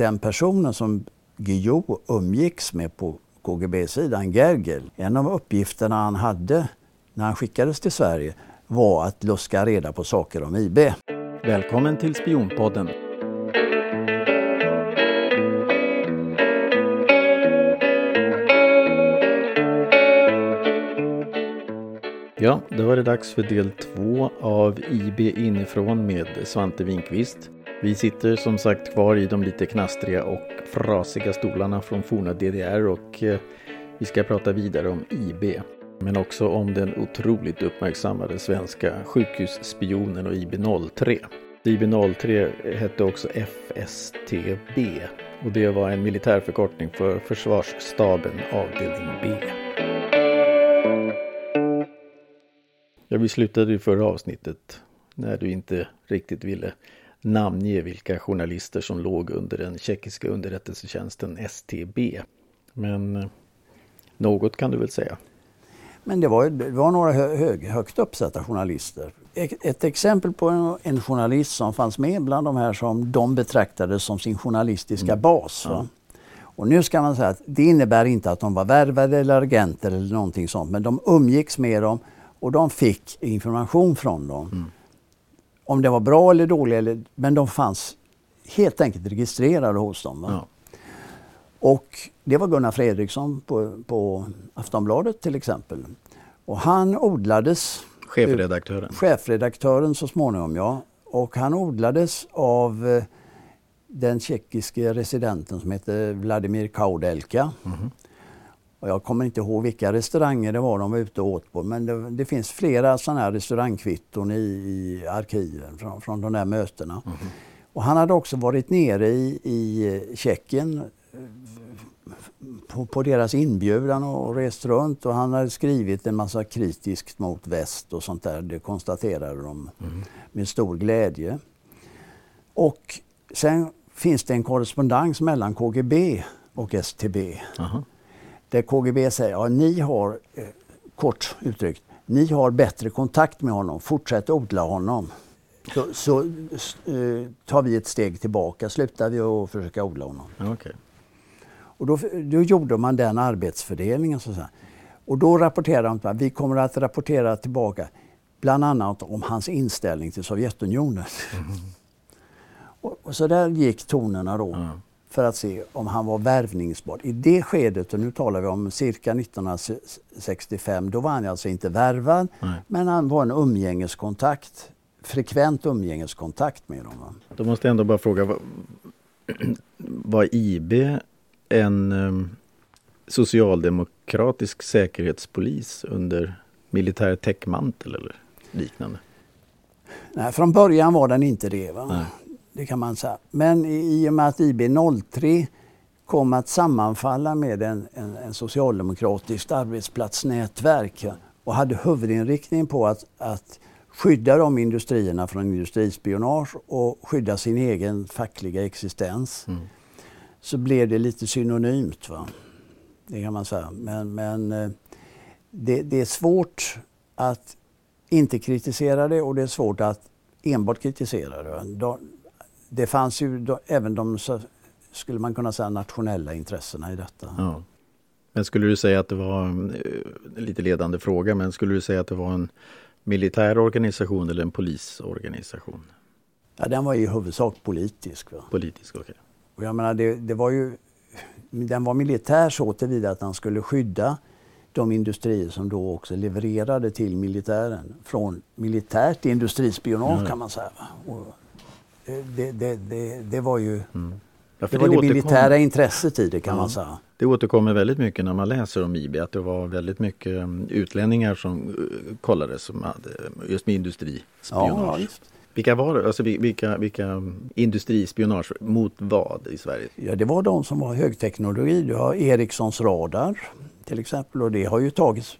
den personen som Guillou umgicks med på KGB-sidan, Gergel, en av uppgifterna han hade när han skickades till Sverige var att luska reda på saker om IB. Välkommen till Spionpodden. Ja, då var det dags för del två av IB inifrån med Svante Winkvist. Vi sitter som sagt kvar i de lite knastriga och frasiga stolarna från forna DDR och eh, vi ska prata vidare om IB. Men också om den otroligt uppmärksammade svenska sjukhusspionen och IB03. IB03 hette också FSTB och det var en militärförkortning för Försvarsstaben avdelning B. Ja, vi slutade i förra avsnittet när du inte riktigt ville namnge vilka journalister som låg under den tjeckiska underrättelsetjänsten STB. Men eh, något kan du väl säga? Men det var, det var några hög, högt uppsatta journalister. Ett exempel på en, en, journalist som fanns med bland de här som de betraktade som sin journalistiska mm. bas. Ja. Och nu ska man säga att det innebär inte att de var värvade eller agenter eller någonting sånt, men de umgicks med dem och de fick information från dem. Mm. Om det var bra eller dåligt, eller, men de fanns helt enkelt registrerade hos dem. Ja. Och det var Gunnar Fredriksson på, på Aftonbladet till exempel. Och han odlades... Chefredaktören? Chefredaktören så småningom, ja. Och han odlades av eh, den tjeckiske residenten som heter Vladimir Kaudelka. Mm. Och jag kommer inte ihåg vilka restauranger det var de var ute och åt på men det, det finns flera sådana här restaurangkvitton i, i arkiven från, från de där mötena. Mm. Och han hade också varit nere i, i Tjeckien på, på, deras inbjudan och rest runt och han hade skrivit en massa kritiskt mot väst och sånt där. Det konstaterade de mm. med stor glädje. Och sen finns det en korrespondens mellan KGB och STB. Aha. Där KGB säger, ja ni har, eh, kort uttryckt, ni har bättre kontakt med honom, fortsätt odla honom. Så, så eh, tar vi ett steg tillbaka, slutar vi att försöka odla honom. Okay. Och då, då gjorde man den arbetsfördelningen. Så och då rapporterade de att vi kommer att rapportera tillbaka bland annat om hans inställning till Sovjetunionen. Mm. och, och, så där gick tonerna då. Mm. För att se om han var värvningsbar. I det skedet, och nu talar vi om cirka 1965, då var han alltså inte värvad, Nej. men han var en umgängeskontakt, frekvent umgängeskontakt med dem. Då måste jag ändå bara fråga, var, var IB en um, socialdemokratisk säkerhetspolis under militär täckmantel eller liknande? Nej, från början var den inte det. Va? Det kan man säga. Men i och med att IB03 kom att sammanfalla med en, en, en socialdemokratiskt arbetsplatsnätverk och hade huvudinriktning på att, att skydda de industrierna från industrispionage och skydda sin egen fackliga existens. Mm så blev det lite synonymt. Va? Det kan man säga. Men, men eh, det, det, är svårt att inte kritisera det och det är svårt att enbart kritisera det. Det fanns ju även de, skulle man kunna säga, nationella intressena i detta. Ja. Men skulle du säga att det var, en eh, lite ledande fråga, men skulle du säga att det var en militär organisation eller en polisorganisation? Ja, den var i huvudsak politisk. Va? Politisk, okej. Okay. Och jag menar, det, det var ju, den var militär så tillvida att den skulle skydda de industrier som då också levererade till militären från militärt industrispionage mm. kan man säga. Och det, det, det, det var ju mm. ja, det, var det militära intresset i det kan ja. man säga. Det återkommer väldigt mycket när man läser om IB att det var väldigt mycket mm, utlänningar som uh, kollades som hade just med industrispionage. Ja, vilka var det? Alltså vilka, vilka industrispionage mot vad i Sverige? Ja, det var de som var högteknologi. Du har Ericssons radar till exempel och det har ju tagits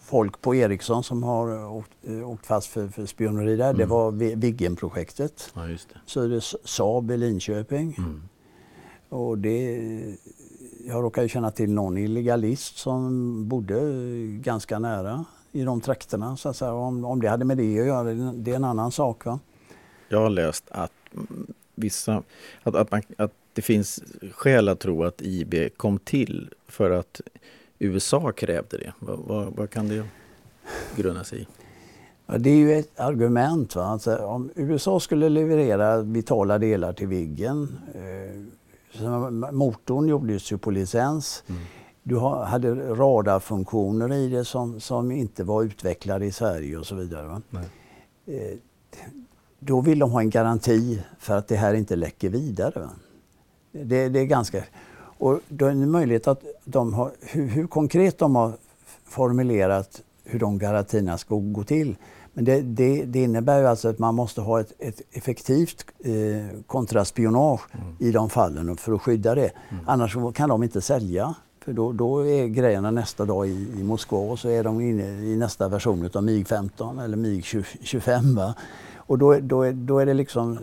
folk på Ericsson som har åkt, eh, åkt fast för, för spioneri där. Mm. Det var Viggen-projektet. Ja, just det. Så det Saab i Linköping. Mm. Och det, jag råkar ju känna till någon illegalist som bodde ganska nära i de trakterna. Så att säga. Om, om det hade med det att göra, det är en annan sak. Va? Jag har läst att vissa, att, att, man, att det finns skäl att tro att IB kom till för att USA krävde det. Vad, vad, vad kan det grunna sig i? Ja, det är ju ett argument. Va? Alltså, om USA skulle leverera vitala delar till Viggen. Eh, motorn gjordes ju på licens. Mm. Du hade radarfunktioner i det som, som inte var utvecklade i Sverige och så vidare. Eh, då vill de ha en garanti för att det här inte läcker vidare. Va? Det, det är ganska... Och då är det möjligt att de har, hur, hur, konkret de har formulerat hur de garantierna ska gå till. Men det, det, det innebär ju alltså att man måste ha ett, ett effektivt eh, kontraspionage mm. i de fallen för att skydda det. Mm. Annars kan de inte sälja. För då, då är grejerna nästa dag i, i Moskva och så är de inne i nästa version av MIG 15 eller MIG 25. Va? Och då, då, då är det liksom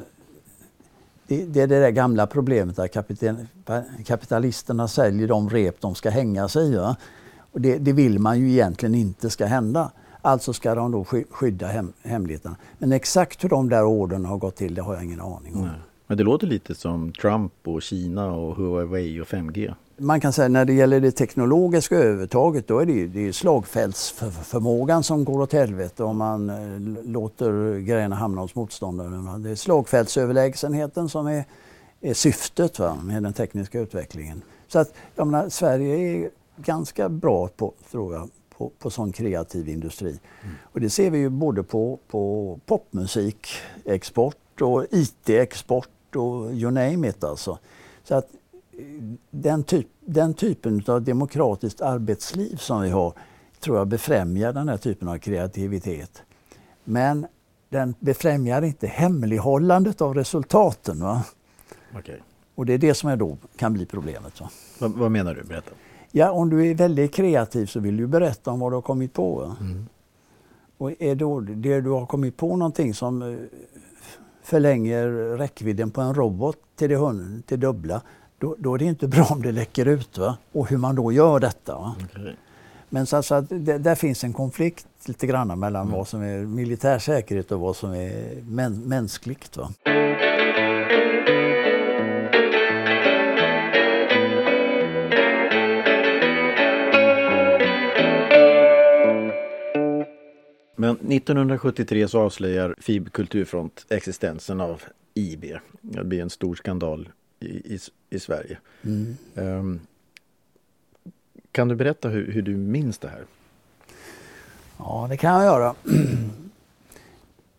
det, är det där gamla problemet att kapitalisterna säljer de rep de ska hänga sig i. Och det, det, vill man ju egentligen inte ska hända. Alltså ska de då skydda hem, hemligheterna. Men exakt hur de där orden har gått till, det har jag ingen aning om. Nej. Men det låter lite som Trump och Kina och Huawei och 5G. Man kan säga när det gäller det teknologiska övertaget då är det, det är slagfältsförmågan som går åt helvete om man eh, låter grejerna hamna hos motståndaren. Det är slagfältsöverlägsenheten som är, är syftet va, med den tekniska utvecklingen. Så att jag menar, Sverige är ganska bra på, tror jag, på, på sån kreativ industri. Mm. Och det ser vi ju både på, på popmusikexport och IT-export och you name it alltså. Så att den, typ, den typen av demokratiskt arbetsliv som vi har tror jag befrämjar den här typen av kreativitet. Men den befrämjar inte hemlighållandet av resultaten. Va? Okay. Och det är det som är då kan bli problemet. Va? Vad, vad menar du? Berätta. Ja, om du är väldigt kreativ så vill du berätta om vad du har kommit på. Mm. Och är då det du har kommit på någonting som eh, förlänger räckvidden på en robot till det, till dubbla, då, då, är det inte bra om det läcker ut. Va? Och hur man då gör detta. Okay. Men så, så att det, där finns en konflikt lite grann mellan mm. vad som är militär säkerhet och vad som är mäns mänskligt. Va? Men 1973 så avslöjar FIB Kulturfront existensen av IB. Det blir en stor skandal i, i, i Sverige. Mm. Um, kan du berätta hur, hur, du minns det här? Ja, det kan jag göra.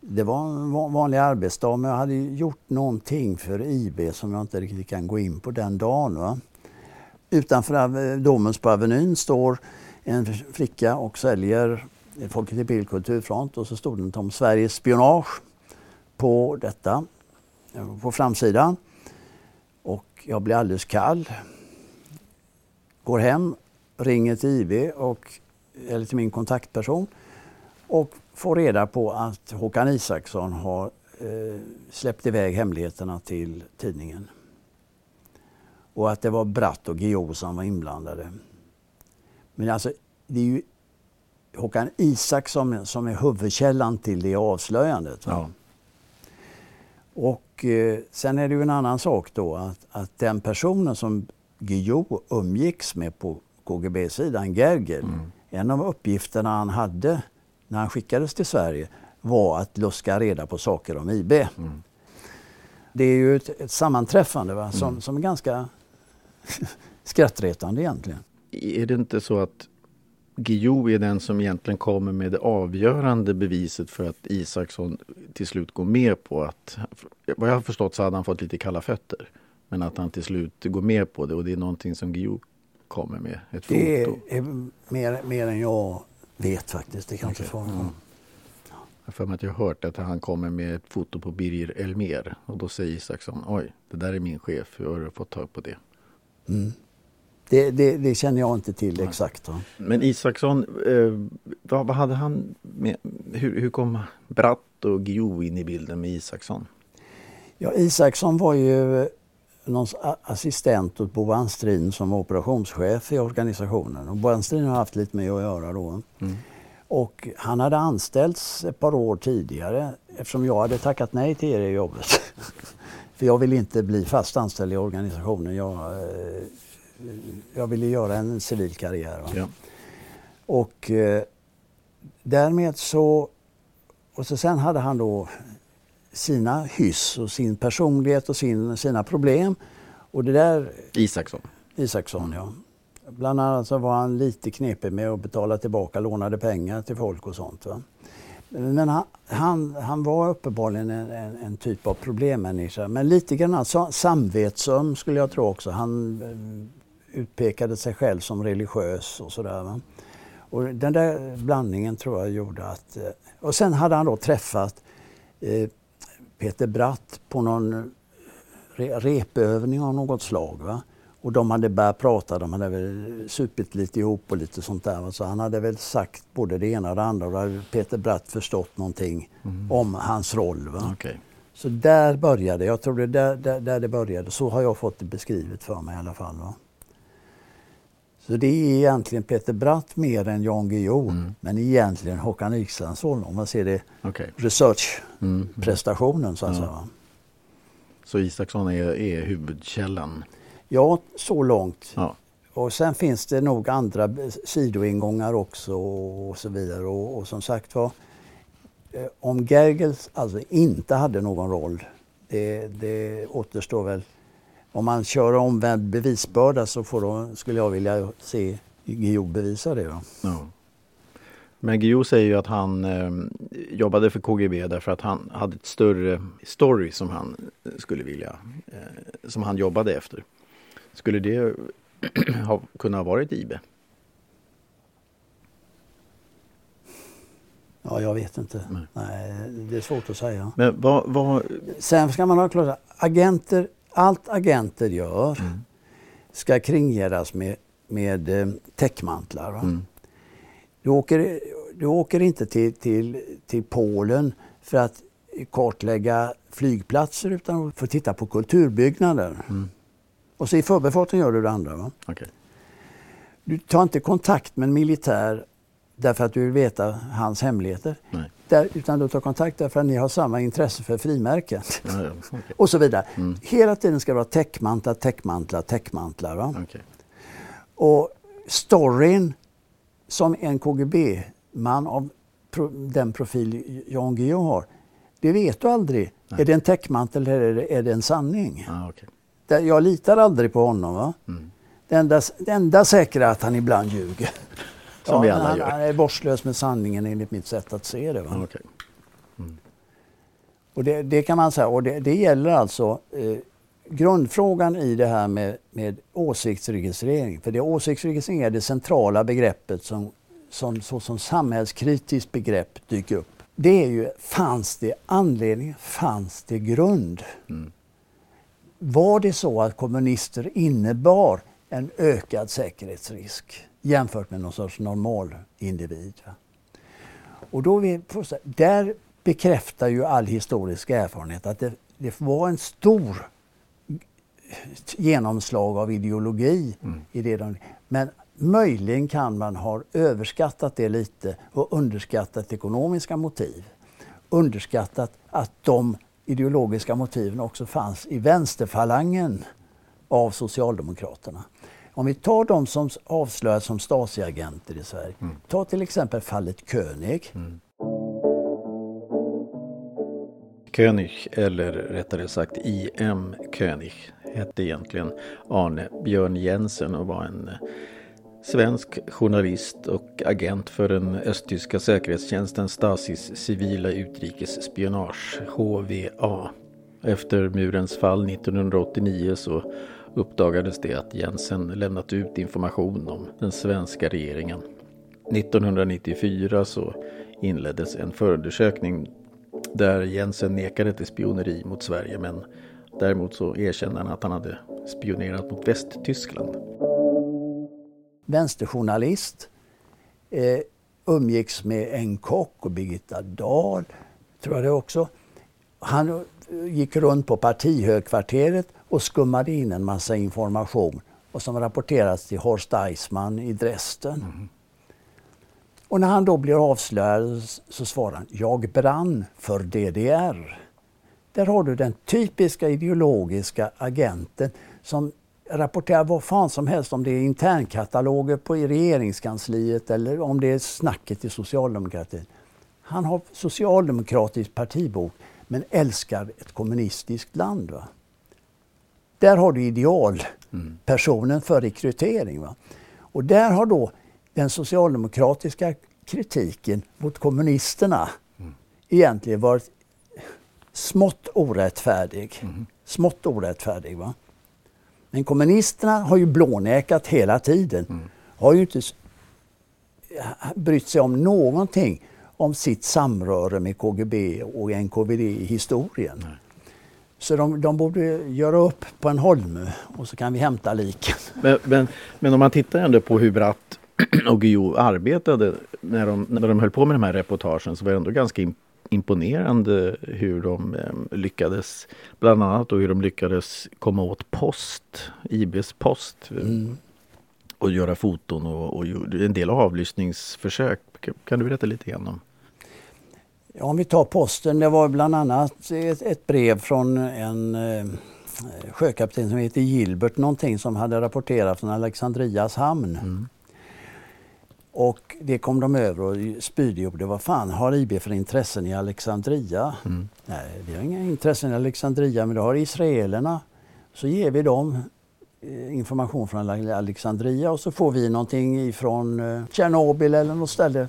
Det var en vanlig arbetsdag, men jag hade gjort någonting för IB som jag inte riktigt kan gå in på den dagen. Va? Utanför Domens på Avenyn står en flicka och säljer Folket i Bild Kulturfront och så stod det om Sveriges spionage på detta, på framsidan. Och jag blir alldeles kall. Går hem, ringer till IB och, eller till min kontaktperson och får reda på att Håkan Isaksson har eh, släppt iväg hemligheterna till tidningen. Och att det var Bratt och Guillou som var inblandade. Men alltså, det är ju Håkan Isaksson som är huvudkällan till det avslöjandet. Ja. Och eh, sen är det ju en annan sak då att, att den personen som Guillou umgicks med på KGB-sidan, Gergel, mm. en av uppgifterna han hade när han skickades till Sverige var att luska reda på saker om IB. Mm. Det är ju ett, ett sammanträffande va? Som, mm. som är ganska skrattretande egentligen. Är det inte så att Guillou är den som egentligen kommer med det avgörande beviset för att Isaksson till slut går med på att, vad jag har förstått så hade han fått lite kalla fötter. Men att han till slut går med på det och det är någonting som Guillou kommer med, ett foto. Det är mer, mer än jag vet faktiskt, det kan okay. inte svara mm. Jag för mig att jag har hört att han kommer med ett foto på Birger Elmer och då säger Isaksson, oj, det där är min chef, hur har du fått tag på det? Mm. Det, det, det, känner jag inte till exakt. Va? Men Isaksson, eh, vad, vad, hade han med, hur, hur kom Bratt och Guillou in i bilden med Isaksson? Ja, Isaksson var ju någon assistent åt Bo Anstrin som var operationschef i organisationen. Och Bo Anstrin har haft lite med att göra då. Mm. Och han hade anställts ett par år tidigare eftersom jag hade tackat nej till det jobbet. För jag vill inte bli fast anställd i organisationen. Jag, eh, jag ville göra en civil karriär. Ja. Och eh, därmed så... Och så sen hade han då sina hyss och sin personlighet och sin, sina problem. Och det där... Isaksson. Isaksson, ja. Bland annat så var han lite knepig med att betala tillbaka lånade pengar till folk och sånt. Va? Men han, han, han var uppenbarligen en, en, en, typ av problemmänniska. Men lite grann samvetsöm skulle jag tro också. Han eh, utpekade sig själv som religiös och sådär. Och den där blandningen tror jag gjorde att... Eh, och sen hade han då träffat eh, Peter Bratt på någon re, repövning av något slag. Va? Och de hade börjat prata, de hade väl supit lite ihop och lite sånt där. Så han hade väl sagt både det ena och det andra och då hade Peter Bratt förstått någonting mm. om hans roll. Va? Okay. Så där började jag tror det där, där, där, det började. Så har jag fått det beskrivet för mig i alla fall. Va? Så det är egentligen Peter Bratt mer än Jan Guillou, mm. men egentligen Håkan Isaksson om man ser det okay. research-prestationen mm. så att ja. säga. Så Isaksson är, är huvudkällan? Ja, så långt. Ja. Och sen finns det nog andra sidoingångar också och så vidare. Och, och som sagt var, eh, om Gergels alltså inte hade någon roll, det, det återstår väl. Om man kör omvänd bevisbörda så då, skulle jag vilja se Guillou bevisa det. Då. Ja. Men Guillou säger ju att han eh, jobbade för KGB därför att han hade ett större story som han skulle vilja, eh, som han jobbade efter. Skulle det ha kunnat varit IB? Ja, jag vet inte. Nej. Nej. det är svårt att säga. Men vad, vad... Sen ska man ha klart agenter, allt agenter gör mm. ska kringgärdas med, med eh, täckmantlar. Mm. Du, åker, du åker inte till, till, till Polen för att kartlägga flygplatser utan för att titta på kulturbyggnader. Mm. Och så i förbifarten gör du det andra. Va? Okay. Du tar inte kontakt med en militär därför att du vill veta hans hemligheter. Där, utan du tar kontakt därför att ni har samma intresse för frimärket. Ja, ja. Okay. och så vidare. Mm. Hela tiden ska det vara täckmantlar, täckmantlar, täckmantlar. Va? Okay. Och storyn som en KGB-man av pro den profil Jan Guillou har, det vet du aldrig. Nej. Är det en täckmantel eller är det en sanning? Ah, okay. Jag litar aldrig på honom. Va? Mm. Det, enda, det enda säkra är att han ibland ljuger. Som ja, vi alla han, gör. Han är vårdslös med sanningen enligt mitt sätt att se det. Va? Okay. Mm. Och det, det, kan man säga. Och det, det gäller alltså eh, grundfrågan i det här med, med åsiktsregistrering. För det åsiktsregistrering är det centrala begreppet som, som, så, som samhällskritiskt begrepp dyker upp. Det är ju, fanns det anledning, fanns det grund? Mm. Var det så att kommunister innebar en ökad säkerhetsrisk jämfört med någon sorts normal individ? Och då vi, där bekräftar ju all historisk erfarenhet att det, det var en stor genomslag av ideologi mm. i det de, Men möjligen kan man ha överskattat det lite och underskattat ekonomiska motiv. Underskattat att de ideologiska motiven också fanns i vänsterfalangen av Socialdemokraterna. Om vi tar de som avslöjas som Stasi-agenter i Sverige. Mm. Ta till exempel fallet König. Mm. König, eller rättare sagt I.M. König, hette egentligen Arne Björn Jensen och var en Svensk journalist och agent för den östtyska säkerhetstjänsten Stasis civila utrikesspionage, HVA. Efter murens fall 1989 så uppdagades det att Jensen lämnat ut information om den svenska regeringen. 1994 så inleddes en förundersökning där Jensen nekade till spioneri mot Sverige men däremot så erkände han att han hade spionerat mot Västtyskland vänsterjournalist. Eh, umgicks med en kock och Birgitta Dahl, tror jag det också. Han gick runt på partihögkvarteret och skummade in en massa information och som rapporterats till Horst Eismann i Dresden. Mm. Och när han då blir avslöjad så svarar han, jag brann för DDR. Där har du den typiska ideologiska agenten som rapporterar vad fan som helst om det är internkataloger på i regeringskansliet eller om det är snacket i socialdemokratin. Han har socialdemokratisk partibok men älskar ett kommunistiskt land. Va? Där har du idealpersonen för rekrytering. Va? Och där har då den socialdemokratiska kritiken mot kommunisterna mm. egentligen varit smått orättfärdig. Mm. Smått orättfärdig. Va? Men kommunisterna har ju blånekat hela tiden. Mm. Har ju inte brytt sig om någonting om sitt samröre med KGB och NKVD i historien. Nej. Så de, de, borde göra upp på en holme och så kan vi hämta liken. Men, men, men om man tittar ändå på hur Bratt och Guillou arbetade när de, när de höll på med de här reportagen så var det ändå ganska imponerande hur de eh, lyckades, bland annat då hur de lyckades komma åt post, IBs post mm. och göra foton och, och en del avlyssningsförsök. Kan du berätta lite grann om? Ja, om vi tar posten, det var bland annat ett, ett brev från en eh, sjökapten som heter Gilbert någonting som hade rapporterat från Alexandrias hamn. Mm. Och det kom de över och spydgjorde. Vad fan har IB för intressen i Alexandria? Mm. Nej, vi har inga intressen i Alexandria men det har israelerna. Så ger vi dem eh, information från Alexandria och så får vi någonting ifrån eh, Tjernobyl eller något ställe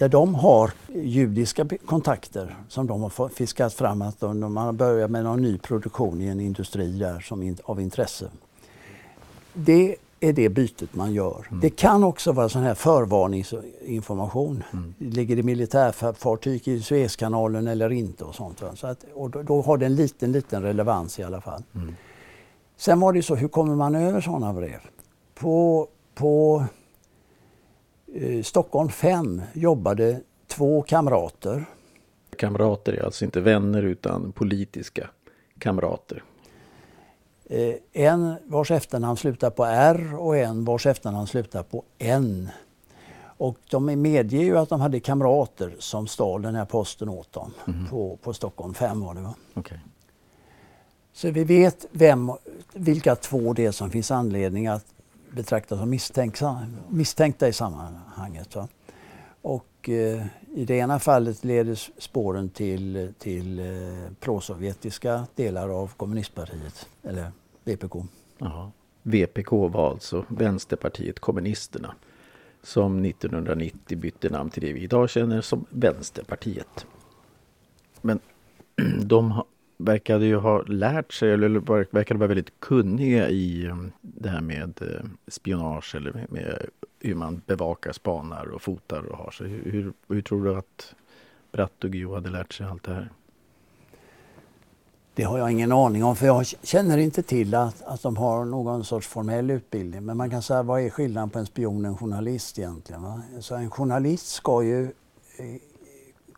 där de har judiska kontakter som de har fiskat fram att de, har börjat med någon ny produktion i en industri där som av intresse. Det är det bytet man gör. Mm. Det kan också vara sån här förvarningsinformation. Mm. Ligger det militärfartyg i Suezkanalen eller inte och sånt. Så att, och då, då, har det en liten, liten relevans i alla fall. Mm. Sen var det så, hur kommer man över sådana brev? På, på eh, Stockholm 5 jobbade två kamrater. Kamrater är alltså inte vänner utan politiska kamrater. Eh, en vars efternamn slutar på R och en vars efternamn slutar på N. Och de medger ju att de hade kamrater som stal den här posten åt dem mm. på, på Stockholm 5 var det va? Okay. Så vi vet vem, vilka två det är som finns anledning att betraktas som misstänkta i sammanhanget. Va? Och eh, i det ena fallet leder spåren till, till eh, prosovjetiska delar av kommunistpartiet, eller VPK. Aha. VPK var alltså Vänsterpartiet kommunisterna som 1990 bytte namn till det vi idag känner som Vänsterpartiet. Men de verkade ju ha lärt sig, eller verkade vara väldigt kunniga i um, det här med eh, spionage eller med hur man bevakar, spanar och fotar och har sig. Hur, hur, tror du att Bratt och Guillou hade lärt sig allt det här? Det har jag ingen aning om för jag känner inte till att, att de har någon sorts formell utbildning. Men man kan säga vad är skillnaden på en spion och en journalist egentligen? Va? Så en journalist ska ju eh,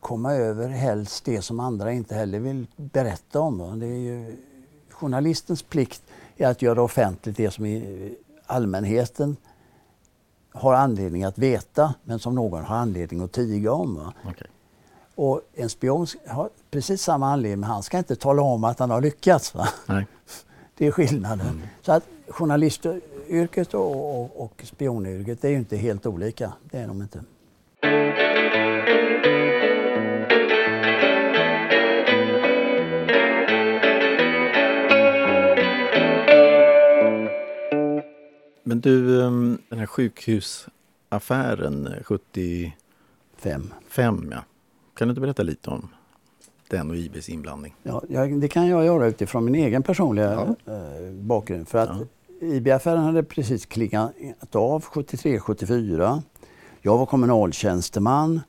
komma över helst det som andra inte heller vill berätta om. Det är ju, journalistens plikt är att göra offentligt det som allmänheten har anledning att veta men som någon har anledning att tiga om. Okay. Och en spion har precis samma anledning, men han ska inte tala om att han har lyckats. Det är skillnaden. Mm. Så att journalistyrket och, och, och spionyrket är ju inte helt olika. Det är de inte. Men du, ehm, den här sjukhusaffären 75, Fem, ja. Kan du inte berätta lite om den och IBs inblandning? Ja, det kan jag göra utifrån min egen personliga ja. eh, bakgrund. För att ja. IB-affären hade precis klingat av 73-74. Jag var kommunaltjänsteman.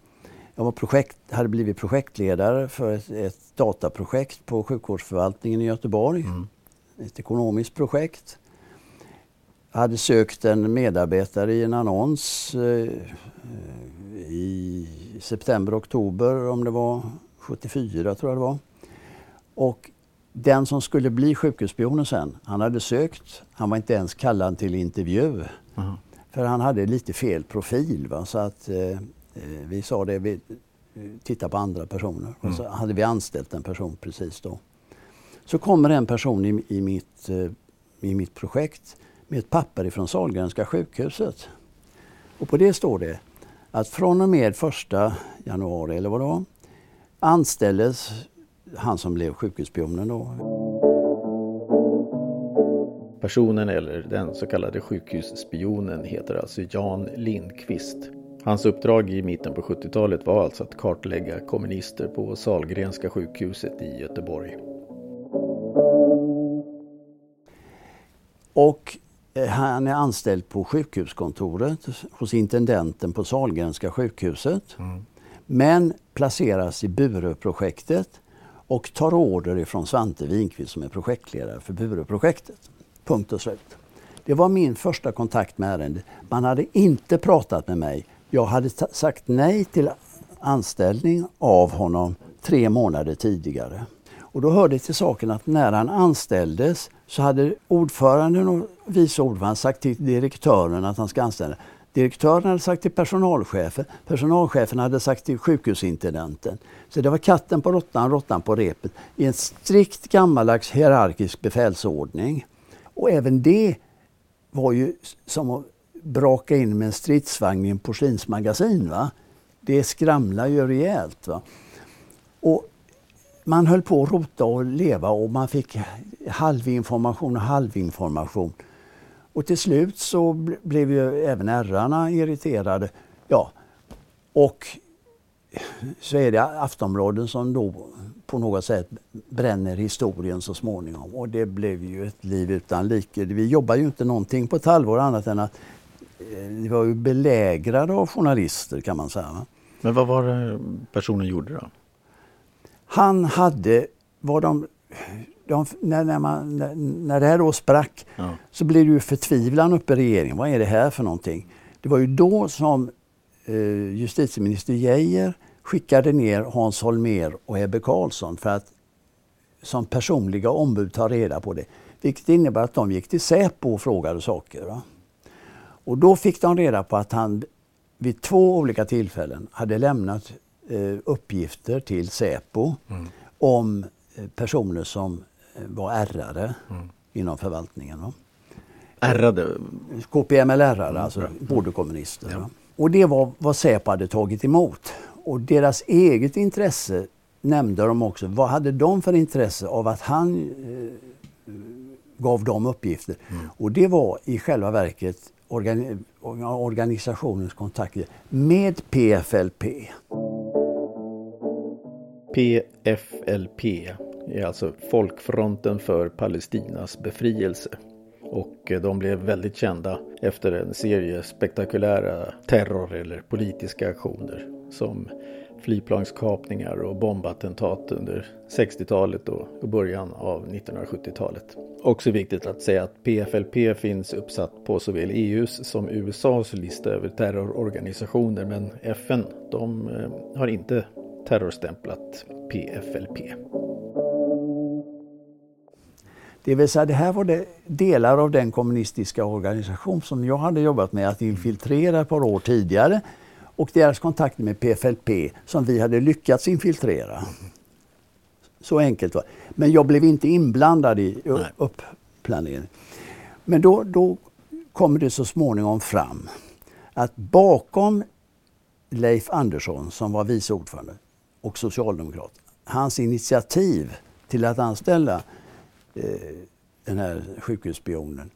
Jag var projekt, hade blivit projektledare för ett, ett dataprojekt på sjukvårdsförvaltningen i Göteborg. Mm. Ett ekonomiskt projekt. Hade sökt en medarbetare i en annons eh, i september, oktober om det var 74 tror jag det var. Och den som skulle bli sjukhusspionen sen, han hade sökt. Han var inte ens kallad till intervju. Uh -huh. För han hade lite fel profil. Va? Så att eh, eh vi sa det, vi tittar på andra personer. Mm. Och så hade vi anställt en person precis då. så kommer en person i, i, mitt, eh, i mitt projekt med ett papper ifrån Sahlgrenska sjukhuset. Och på det står det att från och med första januari eller vad det var anställdes han som blev sjukhusspionen då. Personen eller den så kallade sjukhusspionen heter alltså Jan Lindqvist. Hans uppdrag i mitten på 70-talet var alltså att kartlägga kommunister på Salgrenska sjukhuset i Göteborg. Och Eh, han är anställd på sjukhuskontoret hos intendenten på Salgrenska sjukhuset. Mm. Men placeras i Bureprojektet och tar order ifrån Svante Winqvist som är projektledare för Bureprojektet. Punkt och slut. Det var min första kontakt med ärendet. Man hade inte pratat med mig. Jag hade sagt nej till anställning av honom tre månader tidigare. Och då hörde det till saken att när han anställdes så hade ordföranden och vice ordföranden sagt till direktören att han ska anställa. Direktören hade sagt till personalchefen, personalchefen hade sagt till sjukhusintendenten. Så det var katten på råttan, råttan på repet i en strikt gammaldags hierarkisk befälsordning. Och även det var ju som att braka in med en stridsvagn i en porslinsmagasin. Va? Det skramlar ju rejält. Va? Och man höll på att rota och leva och man fick halvinformation och halvinformation. Och till slut så blev ju även ärrarna irriterade. Ja, och så är det Aftonbladet som då på något sätt bränner historien så småningom. Och det blev ju ett liv utan like. Vi jobbar ju inte någonting på ett halvår annat än att eh, vi var ju belägrade av journalister kan man säga. Men vad var det personen gjorde då? Han hade, vad de, de när, när, man, när, när det här då sprack ja. så blev det ju förtvivlan uppe i regeringen. Vad är det här för någonting? Det var ju då som eh, justitieminister Geijer skickade ner Hans Holmer och Ebbe Carlsson för att som personliga ombud ta reda på det. Vilket innebär att de gick till Säpo och frågade saker. Va? Och då fick de reda på att han vid två olika tillfällen hade lämnat uppgifter till Säpo mm. om eh, personer som eh, var ärrade mm. inom förvaltningen. Va? Ärrade? KPML-ärrade, mm. alltså både kommunister. Ja. Och det var vad Säpo hade tagit emot. Och deras eget intresse nämnde de också. Vad hade de för intresse av att han eh, gav dem uppgifter? Mm. Och det var i själva verket organi organisationens kontakter med PFLP. PFLP är alltså Folkfronten för Palestinas befrielse och eh, de blev väldigt kända efter en serie spektakulära terror eller politiska aktioner som flygplanskapningar och bombattentat under 60-talet och början av 1970-talet. Också viktigt att säga att PFLP finns uppsatt på såväl EUs som USAs lista över terrororganisationer men FN de eh, har inte terrorstämplat PFLP. Det vill säga det här var det delar av den kommunistiska organisation som jag hade jobbat med att infiltrera ett par år tidigare och deras kontakter med PFLP som vi hade lyckats infiltrera. Så enkelt var Men jag blev inte inblandad i uppplaneringen. Men då, då kommer det så småningom fram att bakom Leif Andersson som var vice ordförande och socialdemokrat, hans initiativ till att anställa eh, den här sjukhusspionen.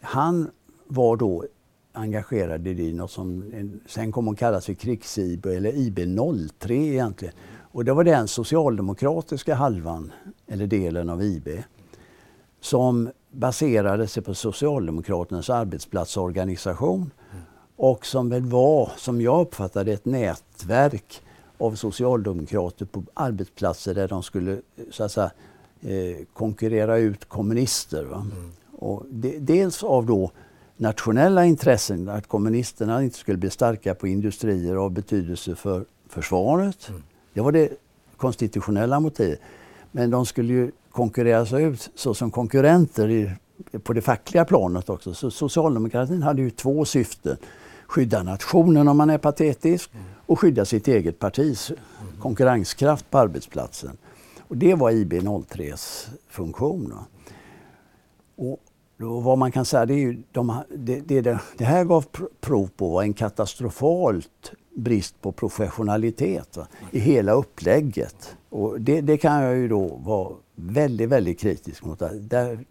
Han var då engagerad i något som sen kom att kallas för krigs-IB eller IB03 egentligen. Och det var den socialdemokratiska halvan, eller delen av IB, som baserade sig på Socialdemokraternas arbetsplatsorganisation och som väl var, som jag uppfattade ett nätverk av socialdemokrater på arbetsplatser där de skulle så att säga, eh, konkurrera ut kommunister. Mm. Och de, dels av då nationella intressen, att kommunisterna inte skulle bli starka på industrier av betydelse för försvaret. Mm. Det var det konstitutionella motivet. Men de skulle ju konkurreras ut såsom konkurrenter i, på det fackliga planet också. Så socialdemokratin hade ju två syften. Skydda nationen om man är patetisk mm och skydda sitt eget partis konkurrenskraft på arbetsplatsen. Och det var IB03s funktion. Och då, vad man kan säga, det, är ju, de, det, det, det här gav prov på var en katastrofalt brist på professionalitet va, i hela upplägget. Och det, det, kan jag ju då vara väldigt, väldigt kritisk mot. Där,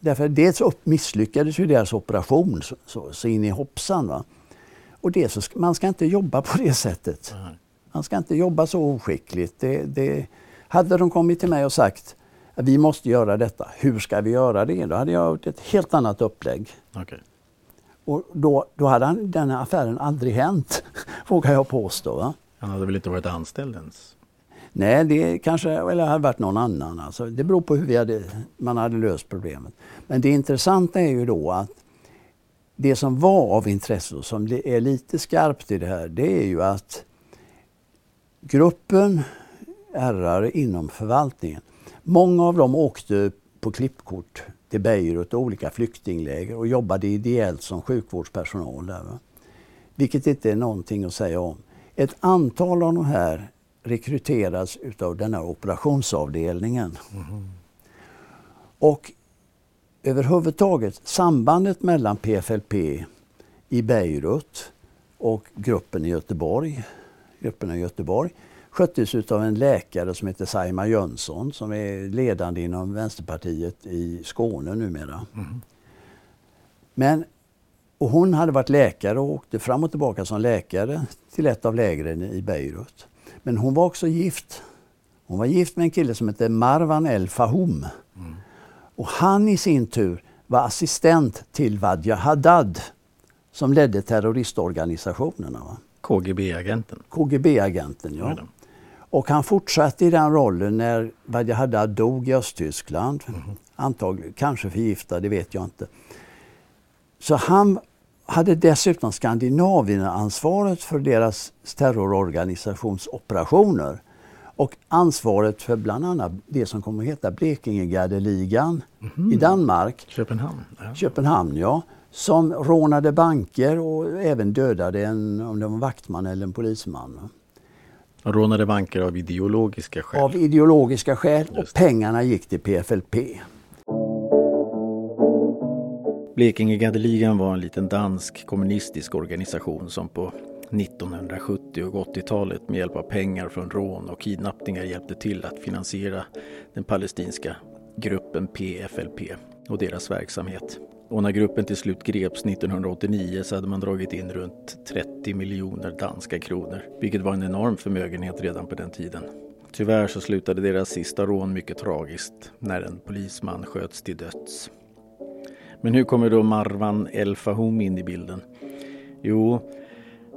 därför dels upp, misslyckades ju deras operation så, så, så in i hoppsan. Va. Och det så, man ska inte jobba på det sättet. Man ska inte jobba så oskickligt. Det, det, hade de kommit till mig och sagt att vi måste göra detta, hur ska vi göra det? Då hade jag gjort ett helt annat upplägg. Okay. Och då, då hade den här affären aldrig hänt, vågar jag påstå. Va? Han hade väl inte varit anställd ens? Nej, det kanske eller hade varit någon annan. Alltså, det beror på hur vi hade, man hade löst problemet. Men det intressanta är ju då att det som var av intresse och som är lite skarpt i det här, det är ju att gruppen ärrare inom förvaltningen, många av dem åkte på klippkort till Beirut och olika flyktingläger och jobbade ideellt som sjukvårdspersonal där. Va? Vilket inte är någonting att säga om. Ett antal av de här rekryteras utav den här operationsavdelningen. Mm. Och överhuvudtaget sambandet mellan PFLP i Beirut och gruppen i Göteborg, gruppen i Göteborg sköttes av en läkare som heter Saima Jönsson som är ledande inom Vänsterpartiet i Skåne numera. Mm. Men, och hon hade varit läkare och åkte fram och tillbaka som läkare till ett av lägren i Beirut. Men hon var också gift. Hon var gift med en kille som hette Marwan El Fahoum. Mm. Och han i sin tur var assistent till Wadja Haddad som ledde terroristorganisationerna. KGB-agenten? KGB-agenten, ja. Och han fortsatte i den rollen när Wadja Haddad dog i Östtyskland. Mm. Antagligen, kanske förgiftad, det vet jag inte. Så han hade dessutom Skandinavien-ansvaret för deras terrororganisationsoperationer och ansvaret för bland annat det som kommer att heta Blekingegardeligan mm. i Danmark. Köpenhamn. Ja. Köpenhamn, ja. Som rånade banker och även dödade en, om det var en vaktman eller en polisman. Och rånade banker av ideologiska skäl? Av ideologiska skäl och pengarna gick till PFLP. Blekingegardeligan var en liten dansk kommunistisk organisation som på 1970 och 80-talet med hjälp av pengar från rån och kidnappningar hjälpte till att finansiera den palestinska gruppen PFLP och deras verksamhet. Och när gruppen till slut greps 1989 så hade man dragit in runt 30 miljoner danska kronor, vilket var en enorm förmögenhet redan på den tiden. Tyvärr så slutade deras sista rån mycket tragiskt när en polisman sköts till döds. Men hur kommer då Marwan El Fahom in i bilden? Jo,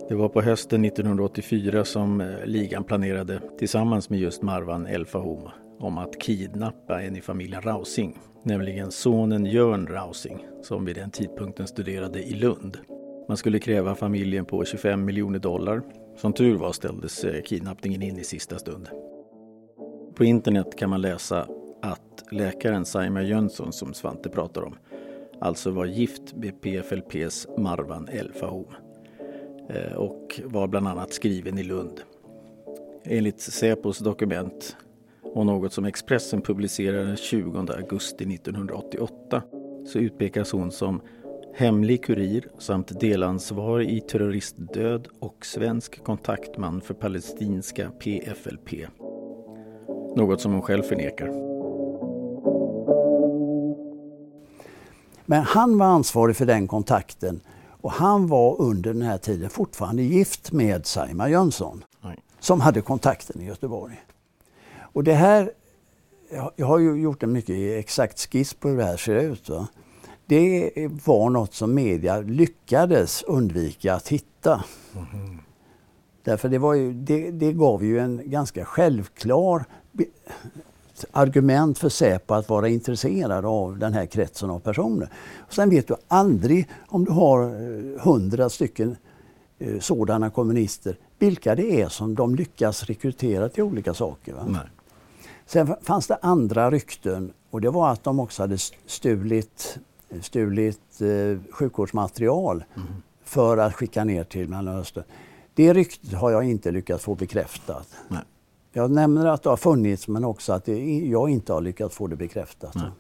det var på hösten 1984 som eh, ligan planerade tillsammans med just Marwan El Fahom om att kidnappa en i familjen Rausing, nämligen sonen Jörn Rausing som vid den tidpunkten studerade i Lund. Man skulle kräva familjen på 25 miljoner dollar. Som tur var ställdes eh, kidnappningen in i sista stund. På internet kan man läsa att läkaren Saima Jönsson som Svante pratar om alltså var gift med PFLPs Marwan El Fahom Eh, och var bland annat skriven i Lund. Enligt Säpos dokument och något som Expressen publicerade den 20 augusti 1988 så utpekas hon som hemlig kurir samt delansvarig i terroristdöd och svensk kontaktman för palestinska PFLP. Något som hon själv förnekar. Men han var ansvarig för den kontakten och han var under den här tiden fortfarande gift med Saima Jönsson Nej. som hade kontakten i Göteborg. Och det här, jag har ju gjort en mycket exakt skiss på hur det här ser ut. Va? Det var något som media lyckades undvika att hitta. Mm. Därför det, var ju, det, det gav ju en ganska självklar argument för Säpo att vara intresserad av den här kretsen av personer. Och sen vet du aldrig om du har eh, hundra stycken eh, sådana kommunister, vilka det är som de lyckas rekrytera till olika saker. Va? Sen fanns det andra rykten och det var att de också hade stulit, stulit eh, sjukvårdsmaterial mm. för att skicka ner till Mellanöstern. Det ryktet har jag inte lyckats få bekräftat. Nej. Jag nämner att det har funnits men också att det, jag inte har lyckats få det bekräftat. Nej.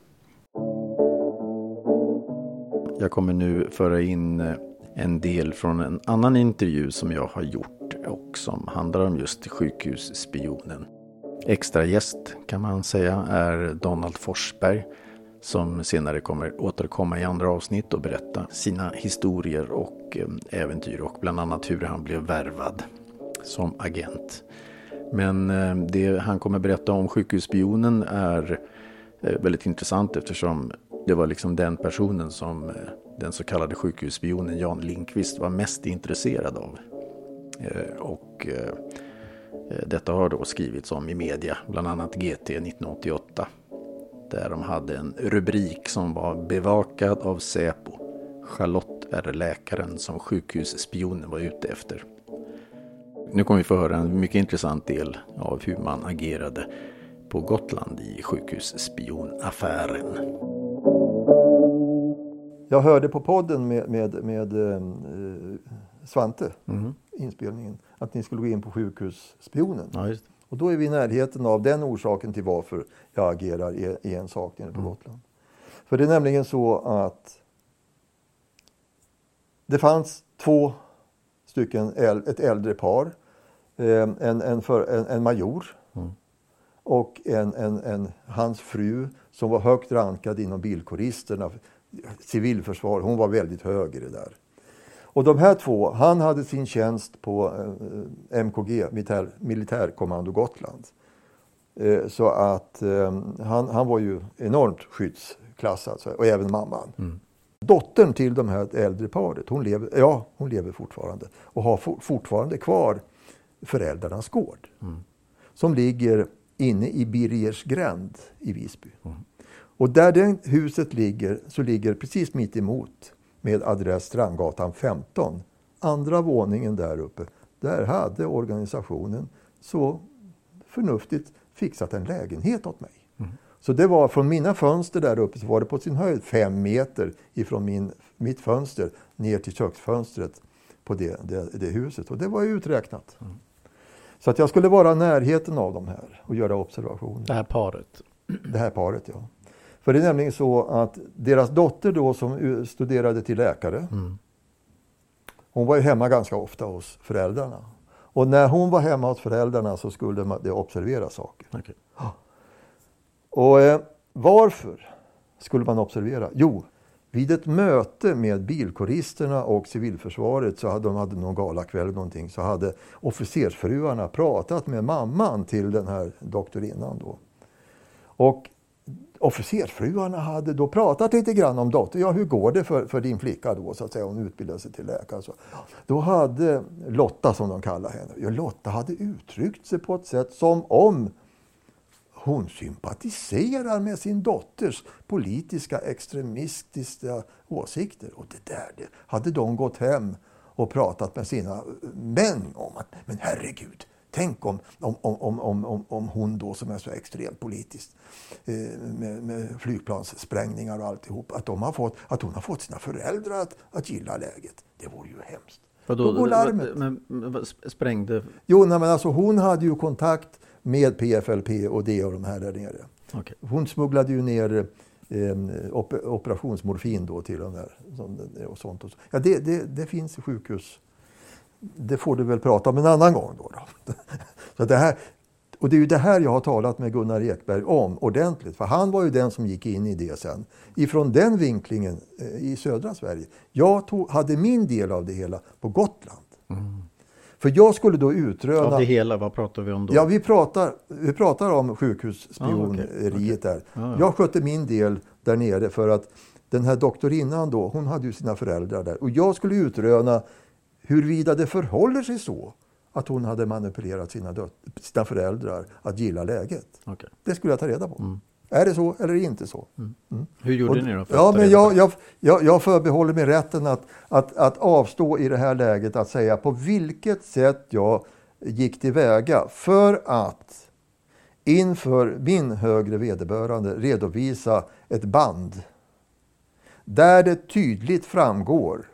Jag kommer nu föra in eh, en del från en annan intervju som jag har gjort och som handlar om just sjukhusspionen. Extra gäst kan man säga är Donald Forsberg som senare kommer återkomma i andra avsnitt och berätta sina historier och eh, äventyr och bland annat hur han blev värvad som agent. Men eh, det han kommer berätta om sjukhusspionen är eh, väldigt intressant eftersom det var liksom den personen som eh, den så kallade sjukhusspionen Jan Linkvist var mest intresserad av. Och detta har då skrivits om i media, bland annat GT 1988. Där de hade en rubrik som var bevakad av Säpo. Charlotte är läkaren som sjukhusspionen var ute efter. Nu kommer vi få höra en mycket intressant del av hur man agerade på Gotland i sjukhusspionaffären. Jag hörde på podden med, med, med eh, Svante, mm. inspelningen, att ni skulle gå in på sjukhusspionen. Ja, och då är vi i närheten av den orsaken till varför jag agerar i, i en sak nere på mm. Gotland. För det är nämligen så att det fanns två stycken, ett äldre par, en, en, för, en, en major mm. och en, en, en, hans fru som var högt rankad inom bilkåristerna civilförsvar. Hon var väldigt hög i det där. Och de här två, han hade sin tjänst på eh, MKG, militär, militärkommando Gotland. Eh, så att eh, han, han var ju enormt skyddsklassad, så, och även mamman. Mm. Dottern till de här äldre paret, hon lever, ja, hon lever fortfarande och har for, fortfarande kvar föräldrarnas gård. Mm. Som ligger inne i Birgers gränd i Visby. Mm. Och där det huset ligger så ligger precis mitt emot med adress Strandgatan 15. Andra våningen där uppe. Där hade organisationen så förnuftigt fixat en lägenhet åt mig. Mm. Så det var från mina fönster där uppe så var det på sin höjd fem meter ifrån min, mitt fönster ner till köksfönstret på det, det, det huset. Och det var ju uträknat. Mm. Så att jag skulle vara i närheten av dem här och göra observationer. Det här paret? Det här paret, ja. För det är nämligen så att deras dotter då som studerade till läkare, mm. hon var ju hemma ganska ofta hos föräldrarna. Och när hon var hemma hos föräldrarna så skulle det observera saker. Okay. Och eh, varför skulle man observera? Jo, vid ett möte med bilkoristerna och civilförsvaret, så hade de hade någon galakväll eller någonting, så hade officersfruarna pratat med mamman till den här doktorinnan då. Och officersfruarna hade då pratat lite grann om dotter. Ja, hur går det för, för din flicka då, så att säga, hon utbildade sig till läkare. Så. Då hade Lotta, som de kallar henne, ja, Lotta hade uttryckt sig på ett sätt som om hon sympatiserar med sin dotters politiska extremistiska åsikter. Och det där det hade de gått hem och pratat med sina män om. att Men herregud, Tänk om, om, om, om, om, om hon då som är så extremt politisk eh, med, med flygplanssprängningar och alltihop, att, de har fått, att hon har fått sina föräldrar att, att gilla läget. Det vore ju hemskt. Vadå, då går larmet. Men, men, sprängde? Jo, nej, men alltså hon hade ju kontakt med PFLP och det och de här där nere. Okay. Hon smugglade ju ner eh, operationsmorfin då till de där. Och sånt och så. Ja, det, det, det finns i sjukhus det får du väl prata om en annan gång. Då, då. Så det här, och det är ju det här jag har talat med Gunnar Ekberg om ordentligt. För han var ju den som gick in i det sen. Ifrån den vinklingen eh, i södra Sverige. Jag tog, hade min del av det hela på Gotland. Mm. För jag skulle då utröna... Av det hela, vad pratar vi om då? Ja, vi pratar, vi pratar om sjukhusspioneriet ah, okay, okay. där. Ah, ja. Jag skötte min del där nere för att den här doktorinnan då, hon hade ju sina föräldrar där. Och jag skulle utröna huruvida det förhåller sig så att hon hade manipulerat sina, sina föräldrar att gilla läget. Okay. Det skulle jag ta reda på. Mm. Är det så eller inte så? Mm. Mm. Hur gjorde och, ni då? ja, men jag, jag, jag, jag förbehåller mig rätten att, att, att avstå i det här läget att säga på vilket sätt jag gick tillväga för att inför min högre vederbörande redovisa ett band där det tydligt framgår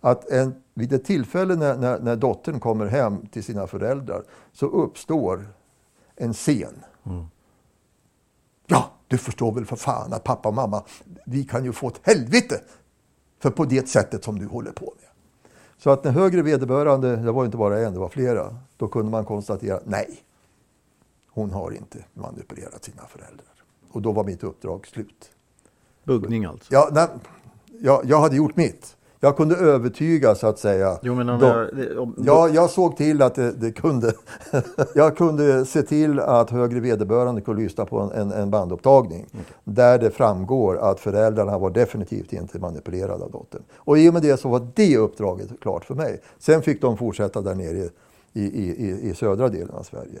att en vid ett tillfälle när, när, när dottern kommer hem till sina föräldrar så uppstår en scen. Ja, du förstår väl för fan att pappa och mamma, vi kan ju få ett helvete för på det sättet som du håller på med. Så att den högre vederbörande, det var inte bara en, det var flera, då kunde man konstatera nej, hon har inte manipulerat sina föräldrar. Och då var mitt uppdrag slut. Buggning alltså? Ja, nej, jag, jag hade gjort mitt. Jag kunde övertyga så att säga. Jo, men om de, jag, om, ja, jag såg till att det, det kunde. jag kunde se till att högre vederbörande kunde lyssna på en, en bandupptagning. Mm. Där det framgår att föräldrarna var definitivt inte manipulerade av dottern. Och i och med det så var det uppdraget klart för mig. Sen fick de fortsätta där nere i, i, i, i södra delen av Sverige.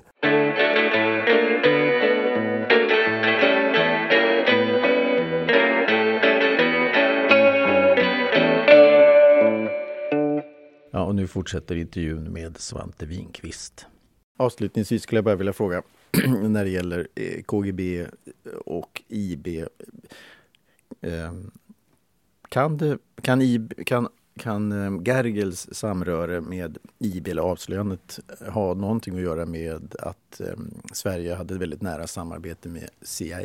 Och nu fortsätter intervjun med Svante Winqvist. Avslutningsvis skulle jag bara vilja fråga när det gäller eh, KGB och IB. Ehm, kan, det, kan, IB, kan, kan ehm, Gergels samröre med IB eller avslöjandet ha någonting att göra med att ehm, Sverige hade ett väldigt nära samarbete med CIA?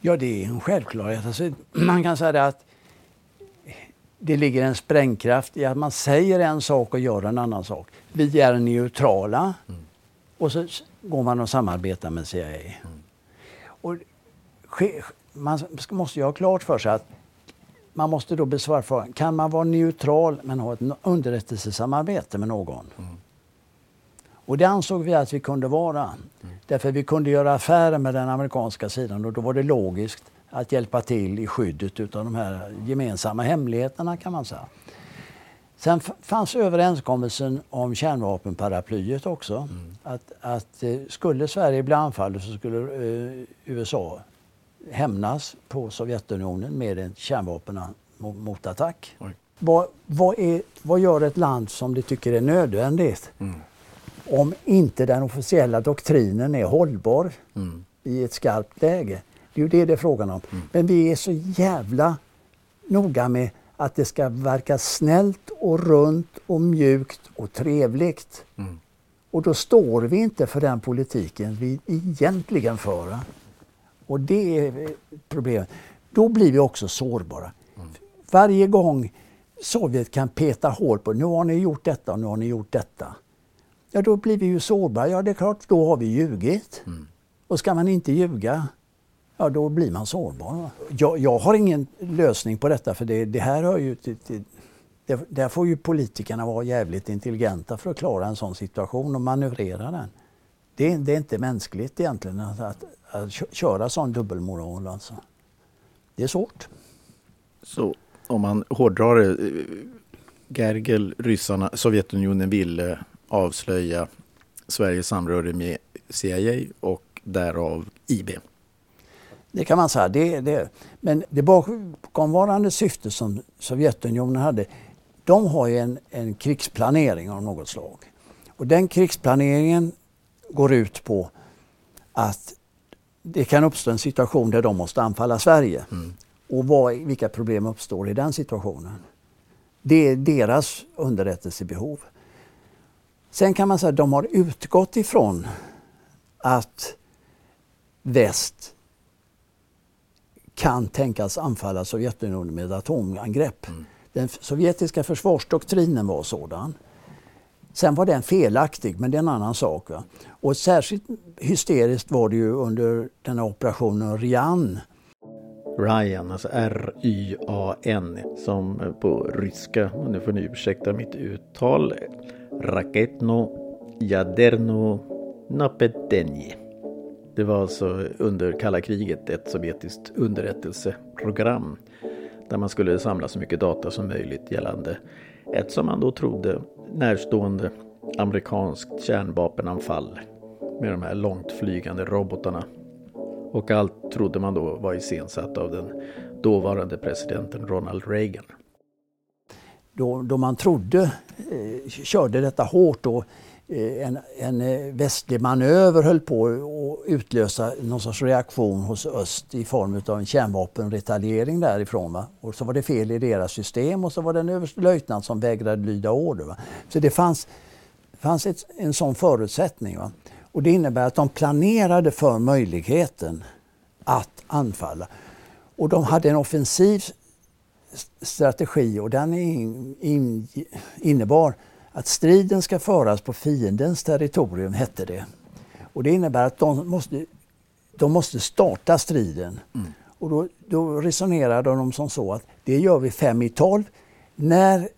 Ja, det är en självklarhet. Alltså, man kan säga att det ligger en sprängkraft i att man säger en sak och gör en annan sak. Vi är neutrala mm. och så går man och samarbetar med CIA. Mm. Och man måste ju ha klart för sig att man måste då besvara frågan, kan man vara neutral men ha ett underrättelsesamarbete med någon? Mm. Och det ansåg vi att vi kunde vara. Mm. Därför vi kunde göra affärer med den amerikanska sidan och då var det logiskt att hjälpa till i skyddet av de här gemensamma hemligheterna kan man säga. Sen fanns överenskommelsen om kärnvapenparaplyet också. Mm. Att, att eh, skulle Sverige bli anfallet så skulle eh, USA hämnas på Sovjetunionen med en kärnvapenmotattack. Vad, vad, vad gör ett land som det tycker är nödvändigt? Mm. Om inte den officiella doktrinen är hållbar mm. i ett skarpt läge. Det är ju det det är frågan om. Mm. Men vi är så jävla noga med att det ska verka snällt och runt och mjukt och trevligt. Mm. Och då står vi inte för den politiken vi egentligen för. Och det är problemet. Då blir vi också sårbara. Mm. Varje gång Sovjet kan peta hål på nu har ni gjort detta och nu har ni gjort detta. Ja, då blir vi ju sårbara. Ja, det är klart, då har vi ljugit. Mm. Och ska man inte ljuga, ja då blir man sårbar. Jag, jag har ingen lösning på detta för det, det här hör ju till, till det, där får ju politikerna vara jävligt intelligenta för att klara en sån situation och manövrera den. Det, det är inte mänskligt egentligen att, att, att köra sån dubbelmoral. Alltså. Det är svårt. Så om man hårdrar det, Gergel, ryssarna, Sovjetunionen ville avslöja Sveriges samröre med CIA och därav IB. Det kan man säga. Det, det. Men det bakomvarande syfte som Sovjetunionen hade, de har ju en, en krigsplanering av något slag. Och den krigsplaneringen går ut på att det kan uppstå en situation där de måste anfalla Sverige. Mm. Och vad, vilka problem uppstår i den situationen? Det är deras underrättelsebehov. Sen kan man säga att de har utgått ifrån att väst kan tänkas anfalla Sovjetunionen med atomangrepp. Mm. Den sovjetiska försvarsdoktrinen var sådan. Sen var den felaktig, men det är en annan sak. Va? Och särskilt hysteriskt var det ju under den här operationen Ryan. Ryan, alltså R-Y-A-N, som på ryska, och nu får ni ursäkta mitt uttal, Raketno Jaderno Napetenje. Det var alltså under kalla kriget ett sovjetiskt underrättelseprogram där man skulle samla så mycket data som möjligt gällande ett som man då trodde närstående amerikanskt kärnvapenanfall med de här långt flygande robotarna. Och allt trodde man då var iscensatt av den dåvarande presidenten Ronald Reagan. Då, då man trodde, eh, körde detta hårt då Eh, en, en eh, västlig manöver höll på att utlösa någon sorts reaktion hos öst i form av en kärnvapenretaliering därifrån. Va? Och så var det fel i deras system och så var det en överstelöjtnant som vägrade lyda order. Va? Så det fanns, fanns ett, en sån förutsättning. Va? Och det innebär att de planerade för möjligheten att anfalla. Och de hade en offensiv strategi och den in, in, innebar att striden ska föras på fiendens territorium, hette det. Och det innebär att de måste, de måste starta striden. Mm. Och då, då resonerade de som så att det gör vi fem i tolv. När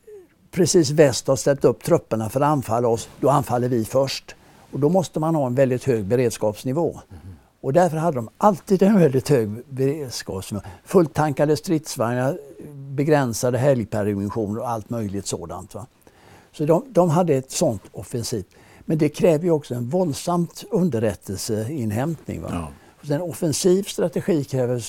precis väst har ställt upp trupperna för att anfalla oss, då anfaller vi först. Och då måste man ha en väldigt hög beredskapsnivå. Mm. Och därför hade de alltid en väldigt hög beredskapsnivå. Fulltankade stridsvagnar, begränsade helgpermissioner och allt möjligt sådant. Va? Så de, de hade ett sånt offensivt. Men det kräver ju också en våldsamt underrättelseinhämtning. Va? Ja. Så en offensiv strategi kräver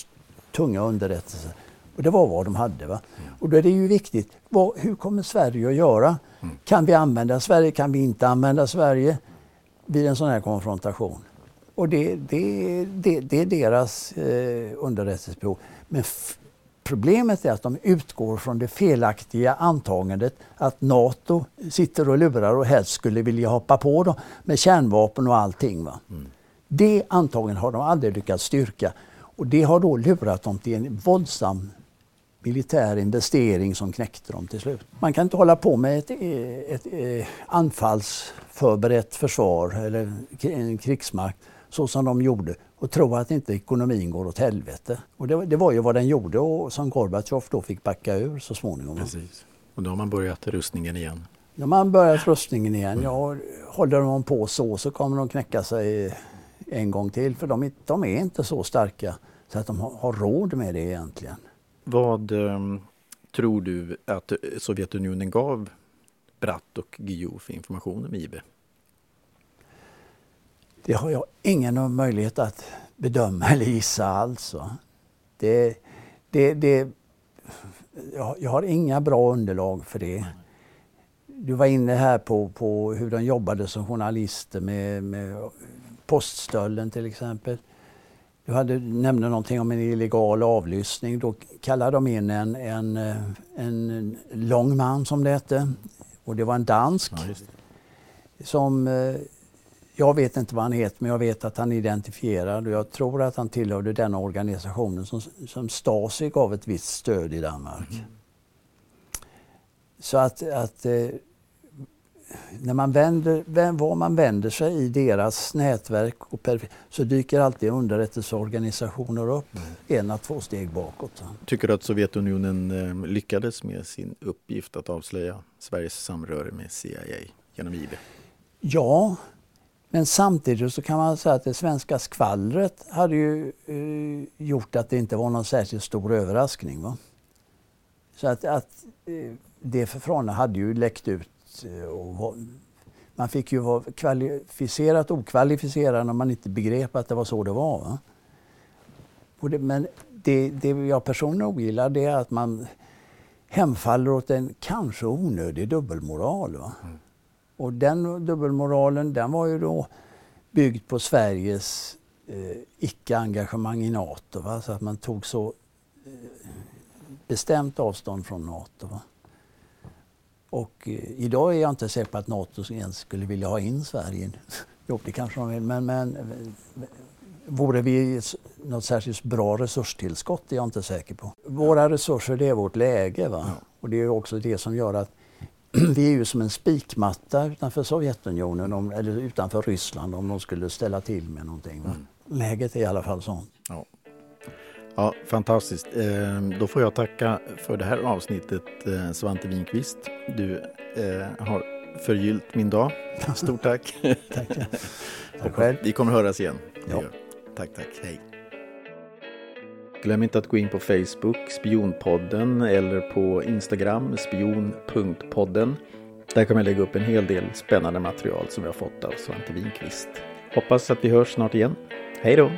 tunga underrättelser. Och det var vad de hade. Va? Mm. Och då är det ju viktigt, vad, hur kommer Sverige att göra? Mm. Kan vi använda Sverige? Kan vi inte använda Sverige vid en sån här konfrontation? Och det, det, det, det är deras eh, underrättelsebehov. Men problemet är att de utgår från det felaktiga antagandet att Nato sitter och lurar och helst skulle vilja hoppa på dem med kärnvapen och allting. Va? Mm. Det antagandet har de aldrig lyckats styrka. Och det har då lurat dem till en våldsam militär investering som knäckte dem till slut. Man kan inte hålla på med ett, ett, ett anfallsförberett försvar eller en krigsmakt så som de gjorde och tro att inte ekonomin går åt helvete. Och det, det var ju vad den gjorde och som Gorbatjov då fick backa ur så småningom. Precis. Och då har man börjat rustningen igen. Har man börjat rustningen igen. Ja, håller de på så så kommer de knäcka sig en gång till för de, de är inte så starka så att de har, har råd med det egentligen. Vad um, tror du att Sovjetunionen gav Bratt och Guillou för information om IB? Det har jag ingen möjlighet att bedöma eller gissa alls. Det, det, det, jag har inga bra underlag för det. Du var inne här på, på hur de jobbade som journalister med, med poststölden till exempel. Du hade, nämnde någonting om en illegal avlyssning. Då kallade de in en, en, en lång man som det hette. Och det var en dansk. Ja, som eh, jag vet inte vad han heter, men jag vet att han är identifierad och jag tror att han tillhörde den organisationen som, som Stasi gav ett visst stöd i Danmark. Mm. Så att, att eh, när man vänder, var man vänder sig i deras nätverk och så dyker alltid underrättelseorganisationer upp mm. ena, två steg bakåt. Tycker du att Sovjetunionen eh, lyckades med sin uppgift att avslöja Sveriges samröre med CIA genom IB? Ja, men samtidigt så kan man säga att det svenska skvallret hade ju eh, gjort att det inte var någon särskilt stor överraskning. Va? Så att, att eh, det förfrågna hade ju läckt ut. Eh, och man fick ju vara kvalificerat okvalificerad när man inte begrep att det var så det var. Va? Det, men det, det jag personligen ogillar det är att man hemfaller åt en kanske onödig dubbelmoral. Va? Mm. Och den dubbelmoralen den var ju då byggd på Sveriges eh, icke-engagemang i Nato. Va? Så att man tog så eh, bestämt avstånd från Nato. Va? Och eh, idag är jag inte säker på att Nato ens skulle vilja ha in Sverige. jo, det kanske de vill, men, men eh, vore vi något särskilt bra resurstillskott är jag inte säker på. Våra resurser det är vårt läge. Va? Och det är också det som gör att vi är ju som en spikmatta utanför Sovjetunionen om, eller utanför Ryssland om de skulle ställa till med någonting. Mm. Läget är i alla fall sånt. Ja. Ja, fantastiskt. Eh, då får jag tacka för det här avsnittet eh, Svante Winqvist. Du eh, har förgyllt min dag. Stort tack. tack. tack själv. Vi kommer höras igen. Ja. Tack, tack. Hej. Glöm inte att gå in på Facebook, Spionpodden, eller på Instagram, spion.podden. Där kommer jag lägga upp en hel del spännande material som jag har fått av Svante Winqvist. Hoppas att vi hörs snart igen. Hej då!